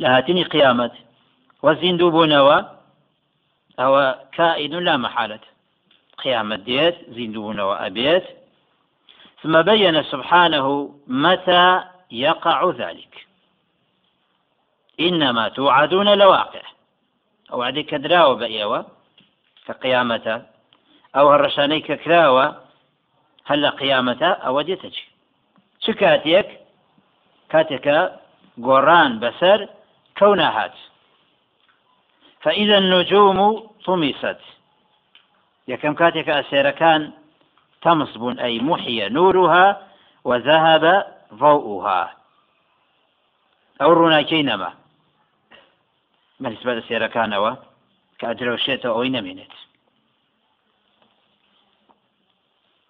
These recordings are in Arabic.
لهاتني قيامة وزندوبونوا أو كائن لا محالة. قيامة ديت زندوبونوا أبيت. ثم بين سبحانه متى يقع ذلك. إنما توعدون لواقع. أو عدي كدراوة بأيوة كقيامة أو هالرشاني كراوة هل قيامة أو دي تجي شكاتيك كاتك قران بسر كونها فإذا النجوم طمست. يكم كاتك أسير كان تمصب أي محي نورها وذهب ضوءها. أو روناكينما بالنسبة لسير كانوا كأدروشيت أو نمينت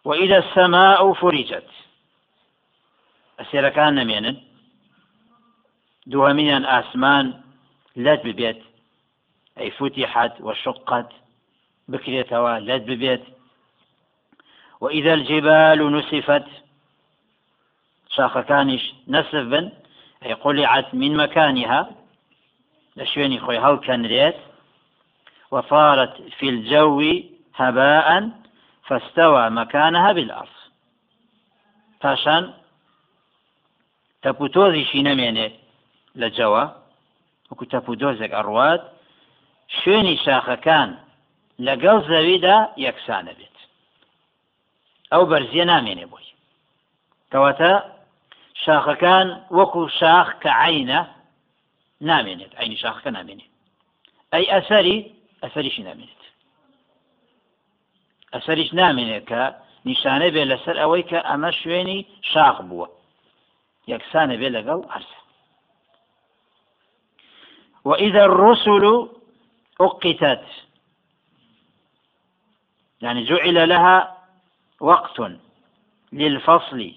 وإذا السماء فرجت. السيركان نمينن دوهميان آسمان لد ببيت. أي فتحت وشقت بكريتها لد ببيت. وإذا الجبال نسفت شاخ كانش نسف بن أي قلعت من مكانها. لشويني خوي هل كان ريت؟ وصارت في الجو هباء فاستوى مكانها بالأرض. پاشان تەپوتۆزیشی نەمێنێ لە جەوە وەکو تەپودۆزێک ئەڕوات شوێنی شاخەکان لەگەڵ زەویدا یەکسانە بێت. ئەو بەرزیە نامێنێ بۆی. کەواتە شاخەکان وەکو شاخ کە عینە نامێنێت ئەینی شاخەکە نامێنێت ئەی ئەسەری ئەسەریشی نامێنێت. ئەسەریش نامێنێت کە نیشانە بێ لەسەر ئەوەی کە ئەمە شوێنی شاخ بووە. یەکسانە بێ لەگەڵ عرسە. وإذا الرسل أقتت. يعني جعل لها وقت للفصل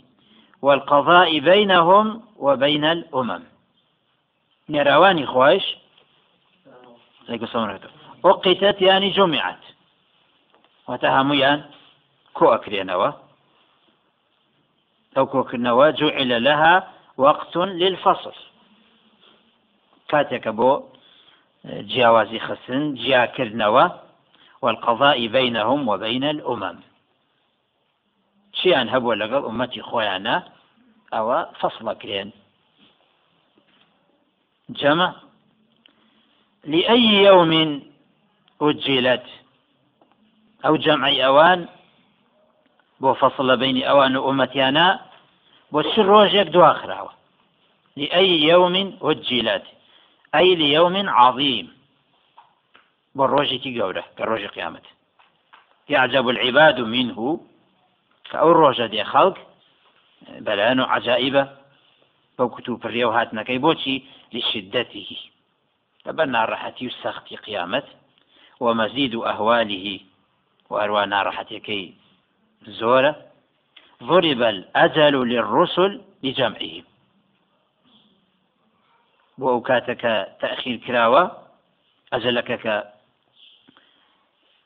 والقضاء بينهم وبين الأمم. نيرواني خوايش. أقتت يعني جمعت. وتهميان كو أكرينوا أو كوكنوا جعل لها وقت للفصل. كاتك بو جیاوازی خستن جیاکردنەوە والقضاء بينهم وبين الأمم. چیان هەبووە لەگەڵ ئومەتی خۆیانە؟ ئەوە فەصلەکرێن جمع لأي يوم أجلت؟ أو جمع أوان بۆ فەصل لە بینی ئەوان و ئومەتیانە بۆ چ ڕۆژێک لأي يوم وجلت أي ليوم عظيم. گەورە کە ڕۆژی قیامەت يعجب العباد منه. كأو ڕۆژە دێ خەڵک بەلایەن و عجائبە بەو کتوب پڕێ و هاتنەکەی بۆچی لشدته ناڕەحەتی و سەختی قیامەت ومزيد أهواله. وأروى ناڕەحەتەکەی زۆرە ضرب الأجل للرسل بجمعهم بۆ ئەو کاتەکە تەخیر کراوە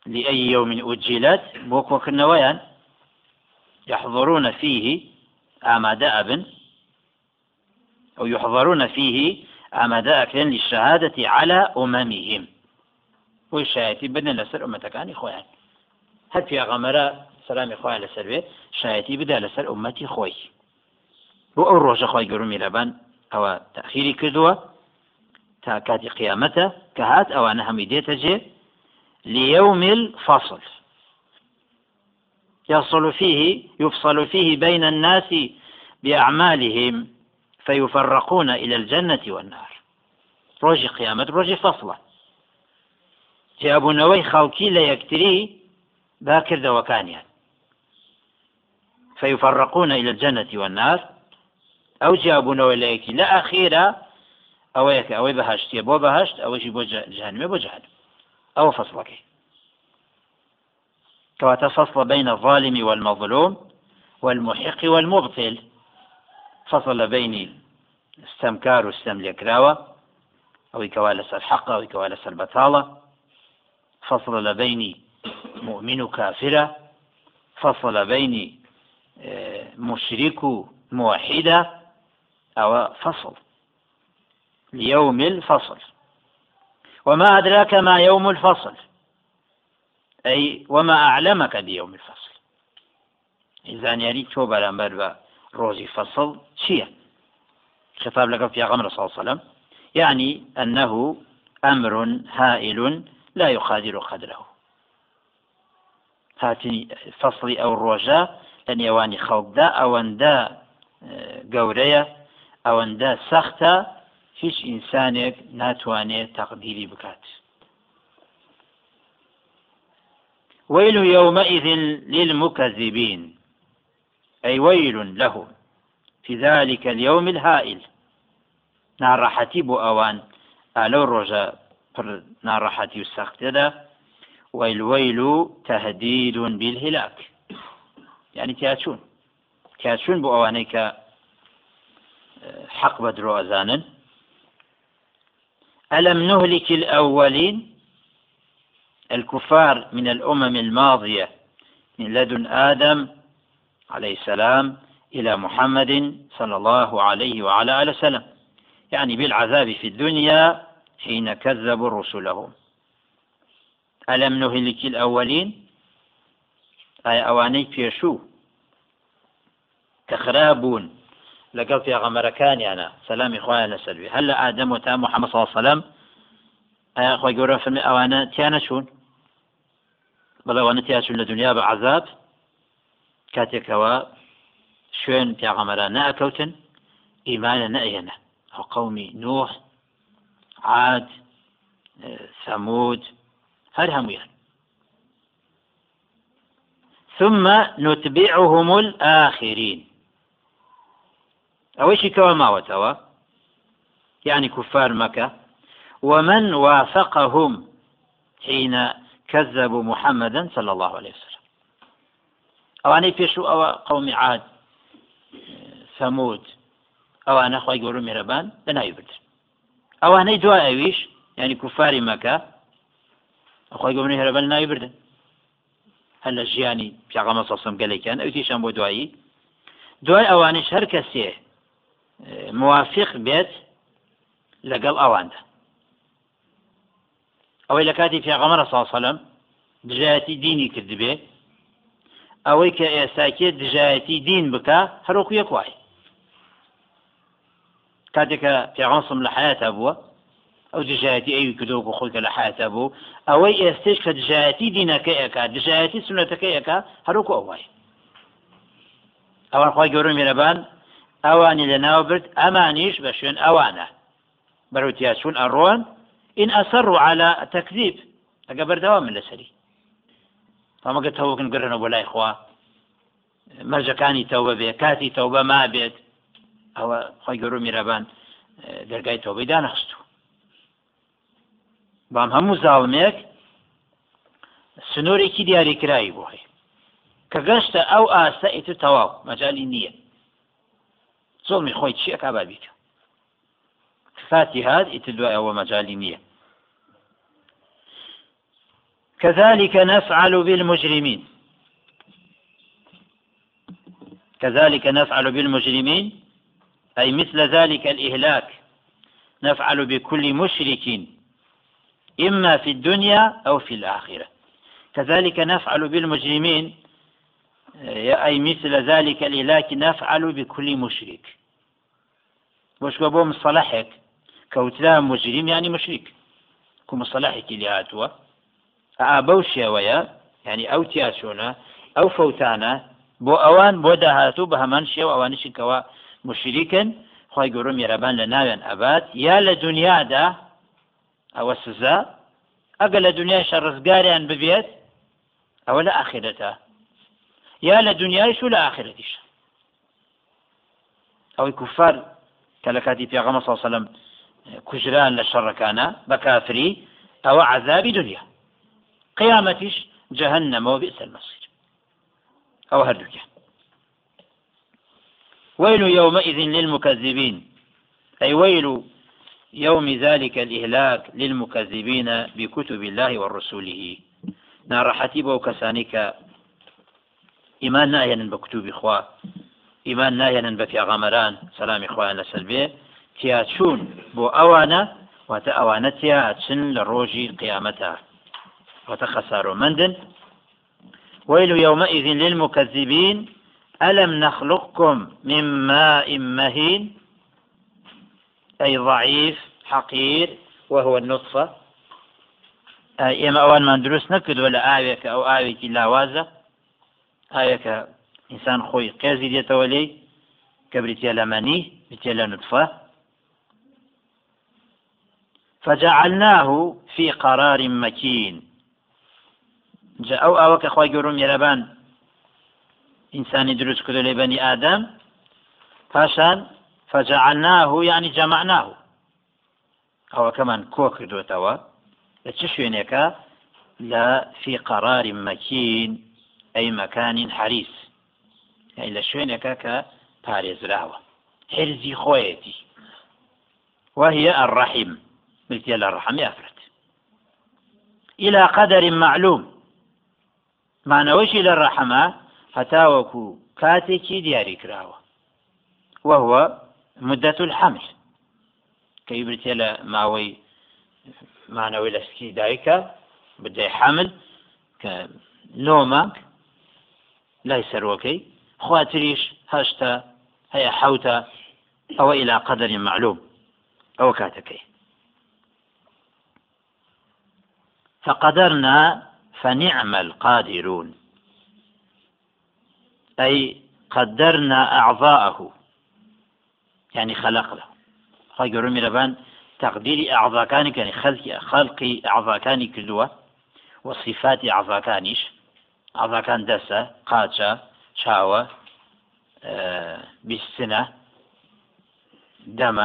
لأي يوم أجلت بۆ کۆکردنەوەیان يحضرون فيه آمادة أبن أو يحضرون فيه آمادة أكلين للشهادة على أممهم. وشهادة بدن لسر أمتكاني خوان هل في غمرة سلامی خۆیان لەسەر بێ شایەتی بدا لەسەر ئومەتی خۆی بۆ ئەو ڕۆژە خۆی لەبان ئەوە تەخیری کردووە تا کاتی قیامەتە کە هات ئەوانە هەمی دێتە جێ ليوم الفصل. يصل فيه يفصل فيه بين الناس بأعمالهم فيفرقون إلى الجنة والنار. ڕۆژی قیامەت ڕۆژی فەصلە جیابوونەوەی خەڵکی لە یەکتری باکردەوەکانیان فيفرقون إلى الجنة والنار. أو جابون وليك لا أخيرا أو يك أو بهشت يبو بهشت أو شي بو جهنم يبو جهنم. أو فصلك. كما تفصل بين الظالم والمظلوم والمحق والمبطل. فصل بين استمكار واستملك راوة أو كوالس الحق أو كوالس البطالة. فصل بين مؤمن كافرة فصل بين مشرك موحدة أو فصل. ليوم الفصل. وما أدراك ما يوم الفصل. أي وما أعلمك بيوم الفصل. إذا يعني توبة لما روزي فصل شيء. خطاب لك في غمر صلى الله عليه وسلم. يعني أنه أمر هائل لا يقادر قدره. هاتني فصلي أو الرجاء لن يواني خلقدا أواندا گەورەیە ئەوەندە سەختە هیچ ئینسانێک ناتوانێت تەقدیری بکات. ويل يومئذ للمكذبين أي ويل له في ذلك اليوم الهائل. ناڕەحەتی بۆ ئەوان. ئالەو ڕۆژە ناڕەحەتی و سەختەدا. والويل تهديد بالهلاك يعني تياتشون تياتشون بۆ ئەوانەی کە حەق بە درۆ ئەزانن ألم نهلك الأولين؟ الكفار من الأمم الماضية من لدن آدم عليه السلام إلى محمد صلى الله عليه وعلى آله وسلم. يعني بالعذاب في الدنيا حين كذبوا رسلهم. ألم نهلك الأولين؟ أي أواني بيشو كخرابون لەگەڵ پێغەمەرەکانیانە سەلامی خۆیان لەسەروی هەر لە ئادەم و تا محەممە سا سەلام ئایا خۆی گەورە فەرمی ئەوانە تیانە چوون بەڵێوانە تیاچون لە دنیا بە عذاب کاتێکەوە شوێن پیاغەمەرە نەئەکەوتن ئیمانە نەئێنە ئەو قومی نوح عاد ثمود هەر هەمویان ثم نتبعهم الآخرين. ئەوەیشی کەوە ماوەتەوە يعني كفار مكة. ومن وافقهم حين كذبوا محمدا صلى الله عليه وسلم. ئەوانەی پێش و ئەوە قومی عاد ثەمود ئەوانە خۆی گەور و میێرەبان لە ناوی بردن ئەوانەی دوای ئەویش ینی کوفاری مەکە خۆی گەورنی هەرەبەن ناوی بردن هەر لە ژیانی پیاغەمە سەسم گەلێکیان ئەوتیشان بۆ دوایی دوای ئەوانش هەر کەسێ موافق بێت لەگەڵ ئەواندا. ئەوەی لە کاتی پێغەمەرە ساسەلم دژایەتی دینی کردبێ ئەوەی کە ئێستاکێت دژایەتی دین بکە هەرۆکو یەک وای کاتێکە پێغەنسم لە حیاتە بووە ئەو دژایەتی ئەوی کردوکو خۆکە لە حیاتە بوو ئەوەی ئێستش کە دژایەتی دینەکە ئەکا دژایەتی سونەتەکە ئەکا هەرۆکو ئەوای ئەوان خی گەورە میێرەبان ئەوانی لە ناو برد ئەمانیش بە شوێن ئەوانە. بەروتیا چون ئەڕۆن ئین ئەسەر و على تەکذیب ئەگە بەردەوا من لەسەری. ئەمەگە تەوەکن گرنە بۆ لای خوا. مەرجەکانی تەوبە بێ کاتی تەوبە ما بێت. ئەوە خۆی گەۆ میرەبان دەرگای تەوبەی دانەخستو بام هەموو زاڵمێک سنوورێکی دیاریکرایی بۆ هەیە. کە گەشتە ئەو ئاستە ئیتر تەواو مەجای نییە. زۆڵمی خۆی چیەکە بابیکە فاتی هاد ئیتر دوای ئەوە مەجای نییە كذلك نفعل بالمجرمين. كذلك نفعل بالمجرمين أي مثل ذلك الإهلاك. نفعل بكل مشرك إما في الدنيا أو في الآخرة. كذلك نفعل بالمجرمين أي مثل ذلك الإهلاك نفعل بكل مشرك. وش بۆ مصطلحك كوتلا مجرم يعني مشرك. كو مصطلحك اللي هاتوا ئابە شێوەیە ینی ئەو تیاچۆنە ئەو فەوتانە بۆ ئەوان بۆ داهاتوو بە هەمان شێو ئەوانشیکەوە مشریکن خی گەورە میێرەبان لە ناوێن ئەبات یا لە دنیادا ئەوە سزا. ئەگە لە دنیای شە ڕزگاریان ببێت ئەوە لە ئاخرەتە یا لە دنیایش و لە ئاخرەتیش ئەوەی کوفار کە لە کاتی پێغەمە ساسەلم کوژران لە شەڕەکانە بە کافری ئەوە عذابی دنیا قيامتش جهنم وبئس المصير. أو هردك ويل يومئذ للمكذبين. أي ويل يوم ذلك الإهلاك للمكذبين بكتب الله ورسوله. نار حتيبه كسانك إيمان ناهيا بكتب إخوة. إيمان ناهيا بفي غمران. سلام إخوان لسلبيه تیاچوون بۆ ئەوانە واتە ئەوانە تیا چن لە ڕۆژی قیامەتە واتە خەسارۆمەندن ويل يومئذ للمكذبين ألم نخلقكم من ماء مهين؟ أي ضعيف حقير وهو النطفة. ئێمە ئەوانمان دروست نەکردوە لە ئاوێکە ئەو ئاوێکی لاوازە ئاوێکە ئینسان خۆی قێزی دێتەوە لێ کە بریتە لە مەنی نوتفە فجعلناه في قرار مكين. جاء أو أو كخوي جروم يربان إنساني دروس كدو لبني آدم. فاشان فجعلناه يعني جمعناه. أو كمان كوك دو توا. لتشوينك لا في قرار مكين أي مكان حريص. يعني لشوينك كباريز راوة حرزي خويتي وهي الرحم ملكية الرحم يفرت إلى قدر معلوم. معنەوەشی لە ڕەحەما هەتاوەکو کاتێکی دیاری کراوە. وهو مدة الحمل. لە ماوەی مانەوەی لە سکی دایکە بدەی حمل مانگ لای سەرۆکەی خواتریش هەشتا هەیە حوتە ئەوە إلى قدر معلوم ئەوە کاتەکەی فقدرنا فنعم القادرون. أي قدرنا أعضاءه. يعني خلق له خواهي قروا ميربان تقدير أعضاء كان يعني خلق خلق أعضاء كان كدوة وصفات أعضاء كانش أعضاء كان دسة قاتشة شاوة آه بالسنة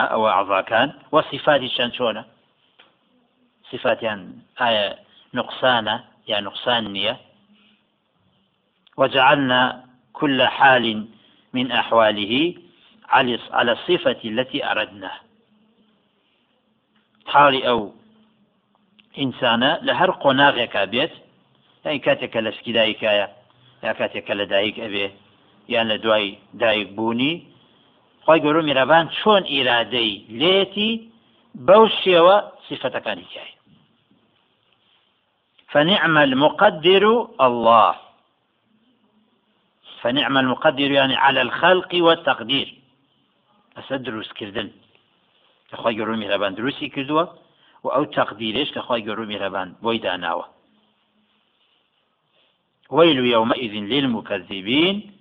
أو أعضاء كان وصفات شانشونة صفات يعني آية نقصانة يا نقصان وجعلنا كل حال من أحواله على الصفة التي أردناه. حالي أو إنسانە لە هەر یان کاتێکە لە سکیدایکایە یا کاتێکە لە دایک ئەبێ یان لە دوای دایک بوونی خی گەۆ میرەبان چۆن ئیرادەی لێتی بەو شێوە سیفەتەکانی تایە فنعم المقدر الله. فنعم المقدر يعني على الخلق والتقدير. أسد دروس كردن كخوي قروا مهربان دروسي كردوا. وأو تقديرش كخوي قروا مهربان بويدا ناوة ويل يومئذ للمكذبين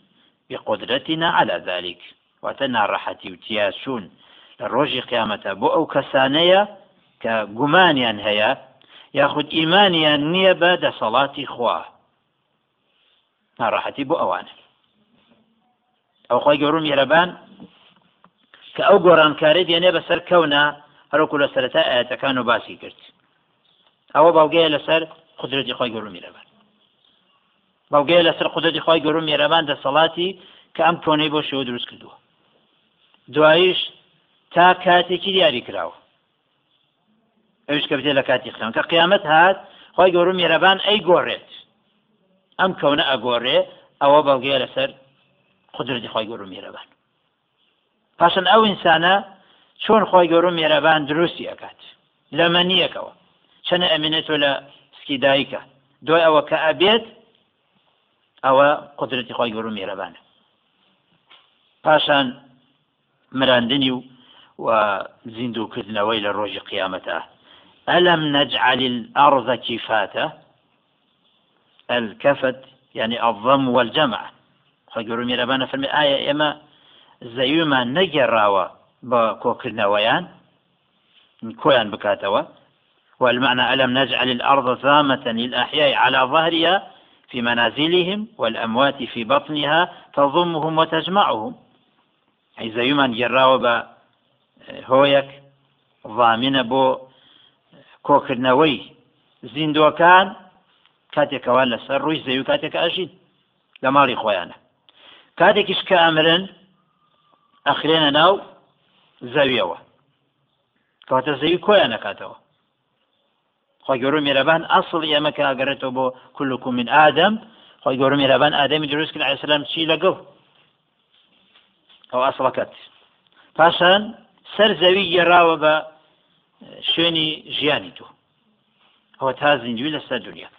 بقدرتنا على ذلك. واتنا راحتي وتياسون. للروج قيامة بو أو كسانية كجمانيا هيا. یاخود ئیمانیان نییە بە دەسەڵاتی خوا ناڕاحەتی بۆ ئەوانە ئەو خۆی گەورم یێرەبان کە ئەو گۆڕانکارێت دێنێ بەسەر کەونە هەروکو لە سەرەتا ئاەتەکان و باسی کرد ئەوە باوگەیە لەسەر قدرەتی خۆی گەورم میرەبان باوگەیە لەسەر قدرەتی خۆی گەورم میێرەبان دەسەڵاتی کە ئەم کۆنەی بۆ شێوە دروست کردووە. دوایش تا کاتێکی دیاری کراوە. ئەوش کە بێت لە کاتی خێن کە قیامەت هات خۆی گەورم میێرەبان ئەی گۆڕێت. ئەم کەونە ئەگۆڕێ ئەوە بەڵگەیە لەسەر قدرتی خۆی گەورم میێرەبان. پاشن ئەو ئینسانە چۆن خۆی گەورم میێرەبان دروستی ئەکات؟ لە مەنیەکەوە. چەنە ئەمینێتۆ لە سکی دایکە دوای ئەوە کە ئەبێت ئەوە قدرەتی خۆی گەورم میێرەبانە پاشان مراندنی و و زیندووکردنەوەی لە ڕۆژی قیامەتە. ألم نجعل الأرض كفاتا؟ الكفت يعني الضم والجمع. خەگەڕ میێرەبانە فەرمی ئایا ئێمە زەویمان نەگەڕاوە بە کۆکردنەوەیان؟ کۆیان بکاتەوە؟ والمعنى ألم نجعل الأرض ثامة للأحياء على ظهرها في منازلهم والأموات في بطنها تضمهم وتجمعهم. أي زيمان جراوة بهويك ضامنة بو کۆکردنەوەی زیندوەکان کاتێکەوە لەسەر ڕووی زەوی کاتێک ئاژین لە ماڵی خۆیانە کاتێکیش کە ئەمرن ئەخرێنە ناو زەویەوە کەواتە زەوی کۆیان نکاتەوە خۆی گەۆ میێرەبان ئەسڵ ئێمە کە ئاگەرێتەوە بۆ کولکم من ئادەم خۆی گەۆ میێرەبان ئادەمی دروست کرد ئەسلام چی لەگەڵ؟ ئەو ئەسڵەکەت پاشان سەر زەوی گێڕاوە بە شوێنی ژیانی تو ئەوە تا زیندوی لەسەر دنیا.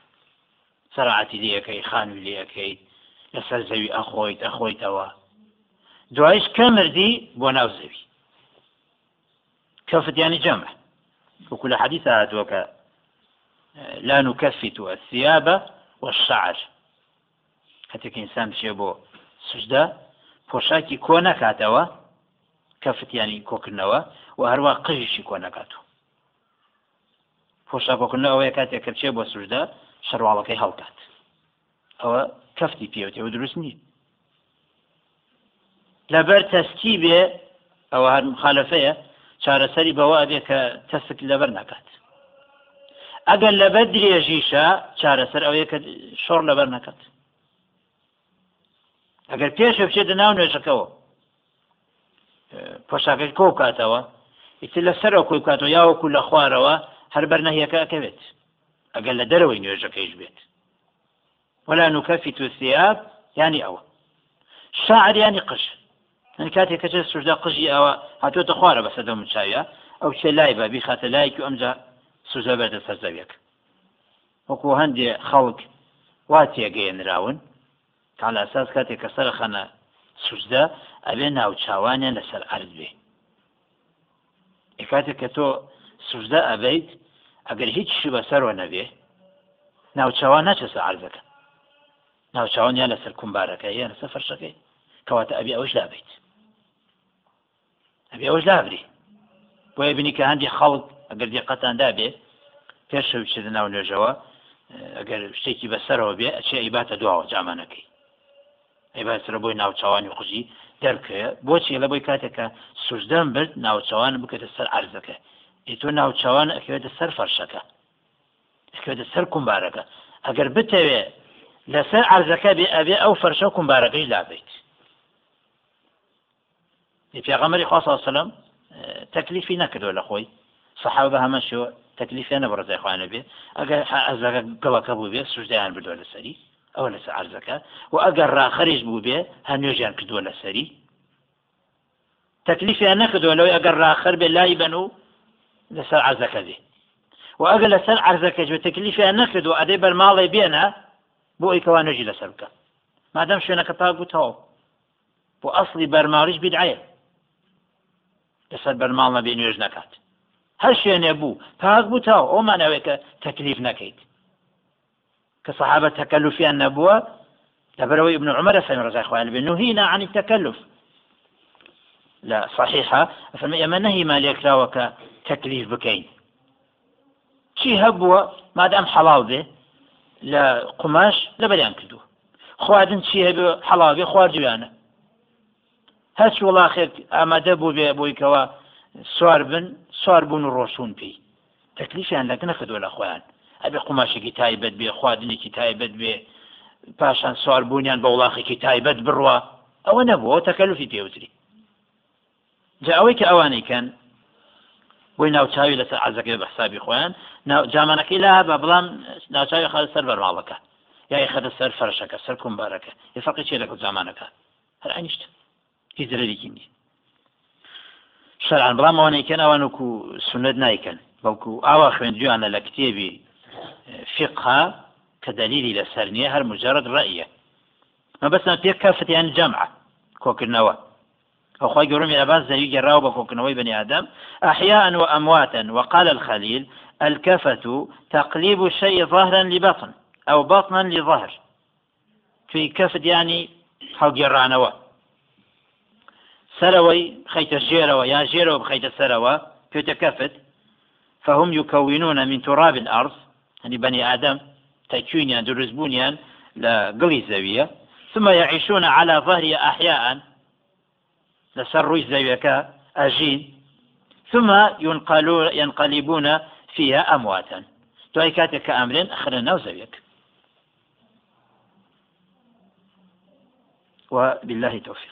سەرعاتی لەکەی خانوی لەکەی لەسەر زەوی ئەخۆیت ئەخۆیتەوە. دوایش کە مردی بۆ ناو زەوی. كفتياني جمع وكل حديث هاتوك لا نكفت الثياب والشعر. هەتێک ئینسان بچێ بۆ سوشدا پۆشاکی کۆ نکاتەوە کەفتیانی کۆکردنەوە و هەروە قژیشی کۆ نکاتەوە پۆشاکۆکردنەوەی کاتێک کەچێ بۆ سوشدا شەرواڵەکەی هەڵکات ئەوە کەفتی پێوتەوە دروست نییە لەبەر تەستی بێ ئەوە هەر مخالفەیە چارەسەری بەوە ئەبێ کە تەسک لەبەر نکات ئەگەر لەبەر درێژیشە چارەسەر ئەوەیە کە شۆڕ لەبەر نەکات. ئەگەر پێشە بچێتە ناو نوێژەکەەوە پۆشاکەی کۆ کاتەوە ئیت لەسەرەوە کۆی کاتەوە یاوەکو لە خوارەوە هەر بەر نەهیەکە ئەکەوێت. ئەگەر لە دەرەوەی نوێژەکەیش بێت. وەلا نوکەفی تووسیاب ینی ئەوە. شاعریانی قش. ئەن کاتێک کەچە سوشدا قژی ئەوە هاتوۆتە خوارە بەسەدە من چاویە ئەو چێ لای بە بیخاتە لایکی ئەمجا سوزە بێتە سەر زەوێک وەکو هەندێ خەڵک وا تێگەێنراون تا لە ئەساس کاتێک کە سەر خەنە سوزدە ئەبێ ناوچوانیان لەسەر ئەرز بێ. کاتێک کە تۆ سوزدە ئەبیت ئەگەر هیچی بەسەرەوە نەبێ ناوچوان ناچەسە عرزەکە ناوچوان یان لەسەر کومبارەکە یان لەسەر فەرشەکەی. کەواتە ئەبی ئەوش دابیت ئەبی ئەوش دابری بۆیە بینی کە هەندی خەڵک ئەگەر دیقەتاندا بێ پێش شەویچێت ناو نوێژەوە ئەگەر شتێکی بەسەرەوە بێ ئەچێ ئیباتە دواوە جامانەکەی. ئەیباسرە بۆی ناوچوانی خوشی دەرکەیە. بۆچی لە بۆی کاتێکە سوژدەم برد ناوچوان بکەێتە سەر ئارزەکە ئی تۆ ناوچوان ئەکەوێتە سەر فەرشەکە. ئەکەوێتە سەر کومبارەکە. ئەگەر بتەوێ لەسەر ئارزەکە بێ ئەبێ ئەو فەرشە کومبارەکەی لابیت. پێغەمەری خوا سلام تەکلیفی نەکردو لە خۆی. سەحاو بە هەمەشەوە تەکلیفیانە بە ڕزای خوانە بێ ئەگەر ئەزەکە گەڵەکە بوو بێ سوژدایان بردووە لەسەری ئەوە لەس عرزەکە و ئەگەر ڕاخەریش بوو بێ هەنوێژیان کردووە لەسەری تەکلیفیان نەکردووە لەوەی ئەگەر ڕاخەر بێ لای بن و لەسەر عرزەکە دێ و ئەگەر لەسەر عرزەکە بێ تەکلیفیان نەکردو ئەدەی بەرماڵی بێنە بۆ ئەیکەوا نوێژی لەسەر بکە مادەم شوێنەکە پاک بووتەوە بۆ ئەسڵی بەرماڵیش بیدعەیە لەسەر بەرماڵ نەبێ نوێژ نەکات هەر شوێنێ بوو. پاک بووتەوە ئەومانەوەی کە تەکلیف نەکەیت. كصحابة تكلفي النبوة لبروي ابن عمر فهم رضي الله عنه نهينا عن التكلف لا صحيحة فما ما نهي ما ليكراوك تكليف بكين شي هبوة ما دام حلال به لا قماش لا بليان كدو خوادن شي هبو حلال به خوار جوانا وڵاخێت ئامادە بوو بێ بۆی کەەوە سوار بن سوار بوون و ڕۆشون پێی تەکلیفیان لەگە نەکردووە لە خۆیان. ئەبێ قوماشێکی تایبەت بێ خواردنێکی تایبەت بێ پاشان سوال بوونیان بە وڵاخێکی تایبەت بڕوە ئەوە نەبووە تەکەلوفی پێوتری. جا ئەوەی کە ئەوانەی کەن بۆی ناوچاوی لەسەر عزەکەی بە حسابی خۆیان جامانەکەی لا بە بڵام ناوچاوی خە سەر بەرماڵەکە. یا خەدە سەر فەرشەکە سەر کومبارەکە. یفقی چێ لەکە زمانەکە هەر ئەنیشت. هیچ زرەرێکی نیە شەرعان بڵام ئەوانەی کەن ئەوان وکو سنت نایکەن. بەڵکو ئاوا خوێندویانە لە کتێبی فقه كدليل لسرنية هر مجرد رأيه ما بس نتيك كافة يعني جمعة كوكرنوا أو خواهي قولهم يا أباز زي جراو بكوكرنوي بني آدم أحياء وأمواتا وقال الخليل الكفة تقليب الشيء ظهرا لبطن أو بطنا لظهر. في كفة يعني حو جرانوا سروي خيت الجيروا يا جيروا بخيت السروا في تكفت فهم يكونون من تراب الأرض يعني بني آدم تكوينيان دروزبونيان لقلي زاوية ثم يعيشون على ظهر أحياء. لسر زاوية أجين. ثم ينقلون ينقلبون فيها أمواتا. تو كاتك أمر أخرنا وزاويك وبالله توفيق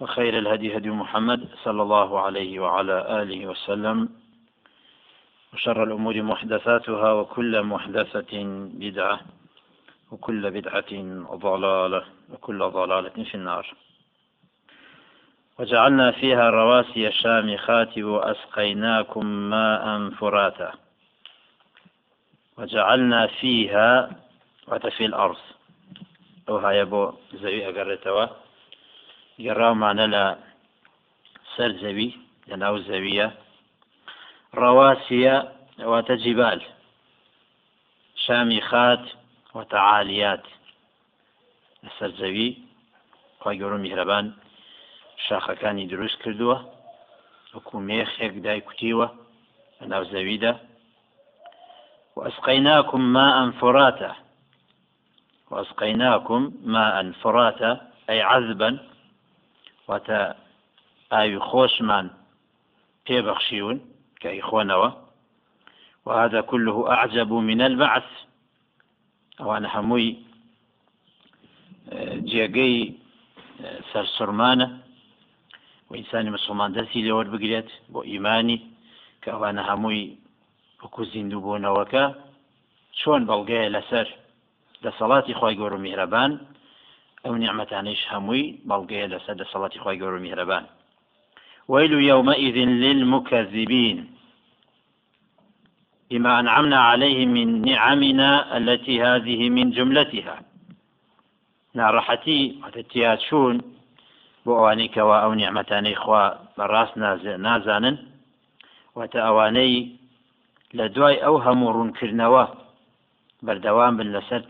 وخير الهدي هدي محمد صلى الله عليه وعلى آله وسلم وشر الأمور محدثاتها وكل محدثة بدعة وكل بدعة ضلالة وكل ضلالة في النار. وجعلنا فيها رواسي شامخات وأسقيناكم ماء فراتا. وجعلنا فيها وتفي الأرض. أو هاي بو زوي أقرتوا يراو معنا لا سر زوي لناو زوية. رواسي وتجبال. شامخات وتعاليات. لەسەر زەوی خی گەورە میهرەبان. شاخەکانی دروست کردووە. وەکو مێخێک دای کوتیوە. لە ناو زەویدا. وأسقيناكم ماء فراتا. وأسقيناكم ماء فراتا أي عذبا. وتا ئاوی خۆشمان پێبەخشیون کە ئیخۆنەوە وهذا كله أعجب من البعث. ئەوانە هەمووی جێگەی سەرسڕمانە و ئینسانی مسلمان دەستی لێوە بگرێت بۆ ئیمانی کە ئەوانە هەمووی وەکو زیندوو بوونەوەکە چۆن بەڵگەیە لەسەر دەسەڵاتی خی گەور و میهرەبان ئەو نیعممەتانش هەمووی بەڵگەیە لەسەر دەسەڵاتی خی گەور و میهرەبان ويل يومئذ للمكذبين. بما أنعمنا عليهم من نعمنا التي هذه من جملتها. ناڕەحەتی وتەتیا چوون بۆ ئەوانەی کەوا ئەو نیعممەتانەی خوا بەڕاست نازانن. واتە ئەوانەی لە دوای ئەو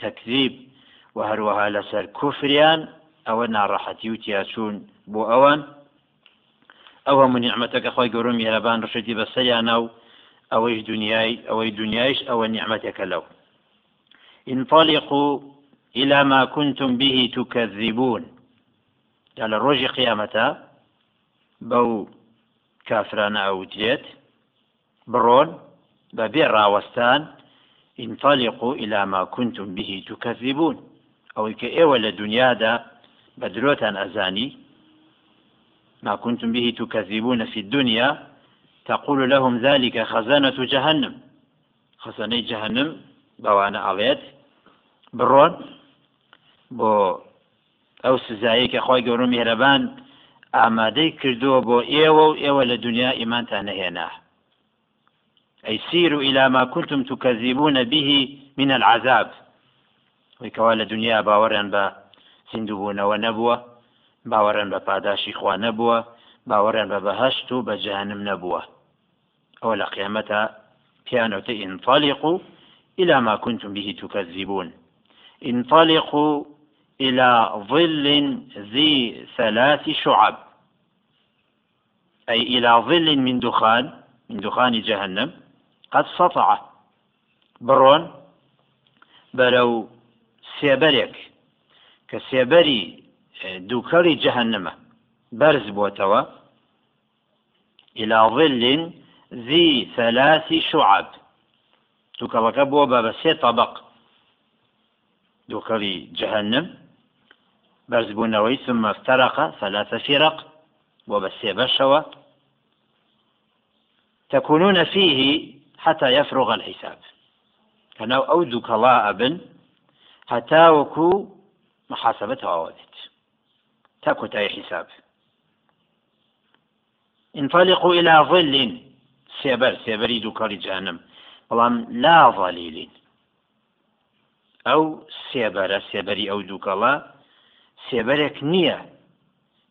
تەکذیب و هەروەها لەسەر کوفریان ئەوە ناڕەحەتی و تیاچوون بۆ ئەوان ئەو هەموو نیعممەتەکە خۆی گەورم میێرەبان ڕشتی بەسەریانە و ئەوەی دنیای ئەوەی دنیایش ئەوە نیعممەتێکە لەو انطلقوا إلى ما كنتم به تكذبون. على ڕۆژی قیامەتە بەو کافرانە ئەوترێت بڕۆن بە بێ ڕاوەستان انطلقوا إلى ما كنتم به تكذبون. ئەوەی کە ئێوە لە دنیادا بە درۆتان ئەزانی ما كنتم به تكذبون في الدنيا تقول لهم ذلك خزانة جهنم. خزانة جهنم بوانا ئەڵێت بڕۆن بۆ ئەو سزایی کە خۆی گەورە میهرەبان ئامادەی کردووە بۆ ئێوە و ئێوە لە دنیا ئیمانتان نەهێنا. ئەی سیر و إلى ما كنتم تكذبون به من العذاب. ویکەوا لە دنیا باوەڕیان بە سندوبوونەوە نەبووە باوەڕیان بە پاداشی خوا نەبووە باوەڕیان بە بەهشت و بە جەهنم نەبووە ئەوە لە إلى ما كنتم به تكذبون انطلقوا إلى ظل ذي ثلاث شعب. أي إلى ظل من دخان من دخان جهنم قد سطع. برون بەرەو سێبەرێک کە سێبەری دووکەڵی جەهنمە بەرز بۆتەوە ظل ذي ثلاث شعب. دووکەڵەکە بۆ بە بە سێ طبق. دووکەڵی جەهنم بەرزبوونەوەی ثم افترق ثلاث فرق بۆ بە سێ بەشەوە. تكونون فيه حتى يفرغ الحساب. كانوا أو دووکەڵا ئەبن هەتا وەکو محاسبەتەوە بێت تا کۆتای حساب انطلقوا إلى ظل سێبەر سێبەری دووکەڵی جانم بەڵام لا ظەلیلین ئەو سێبەرە سێبەری ئەو دووکەڵە سێبەرێک نییە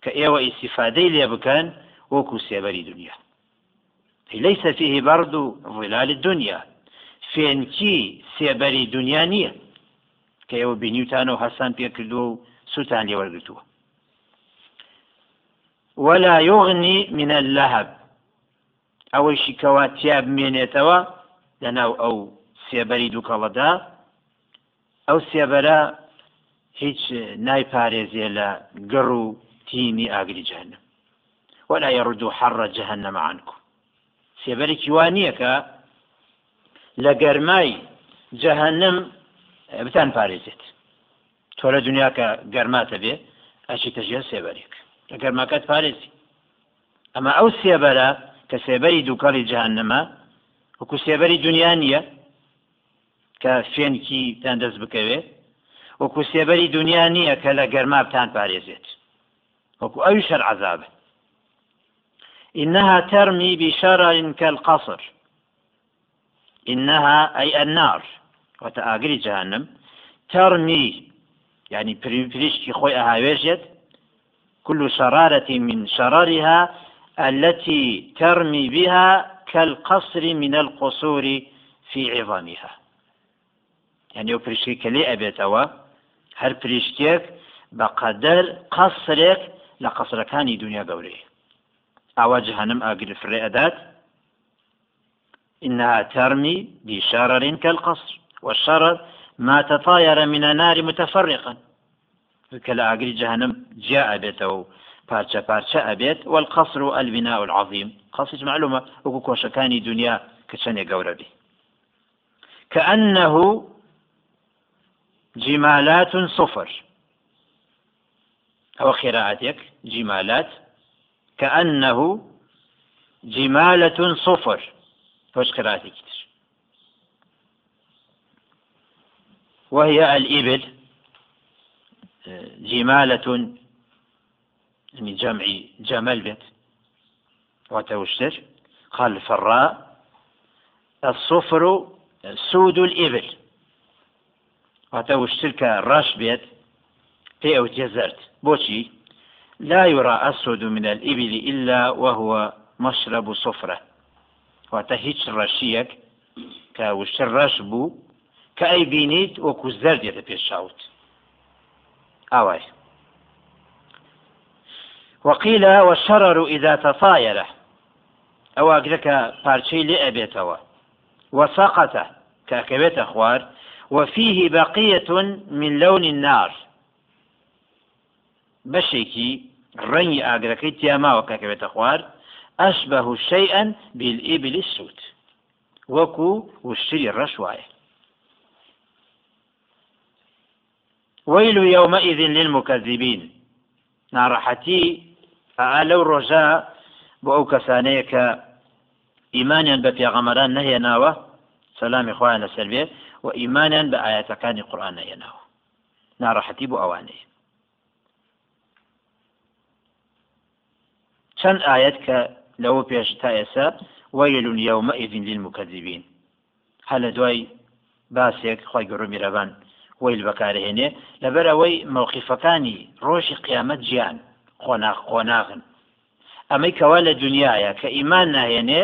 کە ئێوە ئیسیفادەی لێ بکەن وەکو سێبەری دنیا. ليس فيه برد ظلال الدنيا. فێنکی سێبەری دنیا نییە. کە ئێوە بینیوتانە و هەستان پێ کردو و سووتان لێوەرگتووە ولا يغني من اللهب ئەوەیشی کەوا تیا بمێنێتەوە لەناو ئەو سێبەری دووکەڵەدا. ئەو سێبەرە هیچ نایپارێزێ لە گەڕ و تینی ئاگری جهنم ولا يرد حر جهنم عنكم سێبەرێکی وانە کە لە گەرمای جەهنم بتان پارێزێت. تۆ لە دنیا کە گەرماتە بێ ئەچی تەژە سێبەرێک. لە گەرماکەت پارێزی. ئەمە ئەو سێبەرە کە سێبەری دووکەڵی جەهنمە وەکو سێبەری دنیا نییە کە فێنکی تان دەست بکەوێت وەکو سێبەری دنیا نییە کە لە گەرما بتان پارێزێت. وەکو ئەوی شەر عذابە. إنها ترمي بشرر كالقصر. إنها أي النار. وتآقري جهنم. ترمي يعني بريشكي خوي أهاويجت كل شرارة من شرارها التي ترمي بها كالقصر من القصور في عظامها. يعني بريشكي كلي أبيتوا پرشتێک بە قەدەر قەسرێک لە قەسرەکانی دنیا گەورەی ئاوا جهنم ئاگر فرێ ئەدات إنها ترمي بشرر كالقصر. والشرر ما تطاير من النار متفرقا. كلا أجري جهنم جاء بيته بارشا بارشا أبيت والقصر البناء العظيم. قصر معلومة وكو شكاني دنيا كشاني قوربي كأنه جمالات صفر. أو قراءتك؟ جمالات. كأنه جمالة صفر. فوش قراءتك؟ وهي الإبل جمالة يعني جمع جمل بيت. وتوشتر قال الفراء الصفر سود الإبل. واتە وشتر کە ڕەش بێت پێ ئەو تێزرد بۆچی لا يرى أسود من الإبل إلا وهو مشرب صفرة. واتە هیچ ڕەشیەک کە وشتر ڕەش بوو کە ئەی بینیت وەکو زەردێتە پێشاوت ئاوای وقيل والشرر إذا تطاير أو أقلك بارشي لأبيتوا. وسقط كأكبت أخوار. وفيه بقية من لون النار. بەشێکی ڕەنی ئاگرەکەی تیاماوە کاکەوێتە خوار ئەشبه شيئا بالإبل السود وەکو وشتری ڕەش ويل يومئذ للمكذبين. ئا لەو ڕۆژە بۆ ئەو کەسانەیە کە ئیمانیان بە پێغەمەران نەهێناوە سەلامی خۆیان لەسەر بێ و ئیمانیان بە ئاەتەکانی قورآن نەهێناوە ناڕەحەتی بۆ ئەوانەیە چەند ئاەت ويل يومئذ للمكذبين لە دوای باسێک خی گەڕ میرەبان ویل بەکارهێنێ لەبەر ئەوەی مەوقیفەکانی ڕۆژی قیامەت گیان خۆناغ خۆناغن. ئەمەی کەوا لە دنیاە کە ئیمان ناهێنێ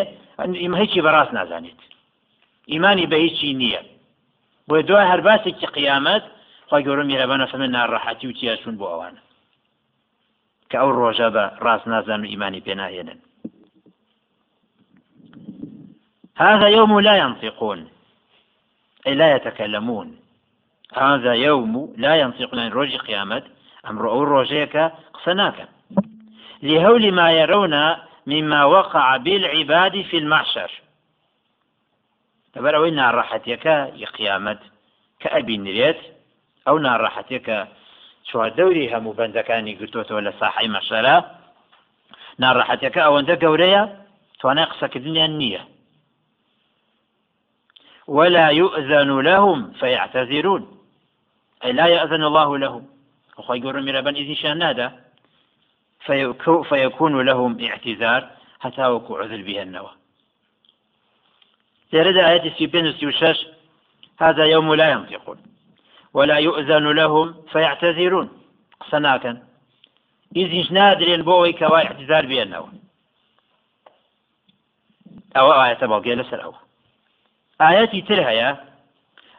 ئیمە هیچی بەڕاست نازانێت. ئیمانی بە هیچی نییە. بۆ دوای هەر باسێکی قیامەت خی گەورە میرەبانە فەمە ناڕەحەتی و چیاشون بۆ ئەوانە. کە ئەو ڕۆژە بە ڕاست نازان و ئیمانی پێناهێنن هذا يوم لا ينطقون أي لا يتكلمون. هذا يوم لا ينطقون يعني روج قيامة أمر أو روجيك قسناك لهول ما يرون مما وقع بالعباد في المحشر. لەبەر ئەوەی ناڕەحەتیەکە ی قیامەت کە ئەبینرێت ئەو ناڕەحەتێکە چواردەوری هەموو بەندەکانی گرتوتەوە لە ساحی مەشەرە ناڕەحەتەکە ئەوەندە گەورەیە توانای قسەکردنیان نییە ولا يؤذن لهم فيعتذرون. أي لا يأذن الله لهم. وخي يقول مرابا إذن شان نادا. فيكون لهم اعتذار حتى وكو عذر بها النوى. سيرد آيات السيبين والشاش هذا يوم لا ينطقون. ولا يؤذن لهم فيعتذرون. قصناكا إذن نادر بوي كوا اعتذار بأنه أو آية بلغي لسر أو آياتي ترهيا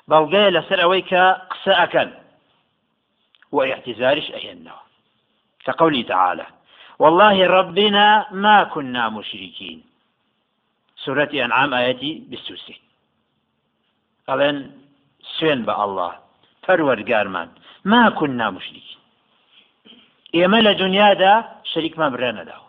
بلغي لسر أويك قساء واعتذارش أينه كقوله تعالى والله ربنا ما كنا مشركين. سورة أنعام آياتي بستوسي. قالن سوين بە الله. پەروەرگارمان ما كنا مشركين. ئێمە لە دنیادا شەریکمان برێ نەداوە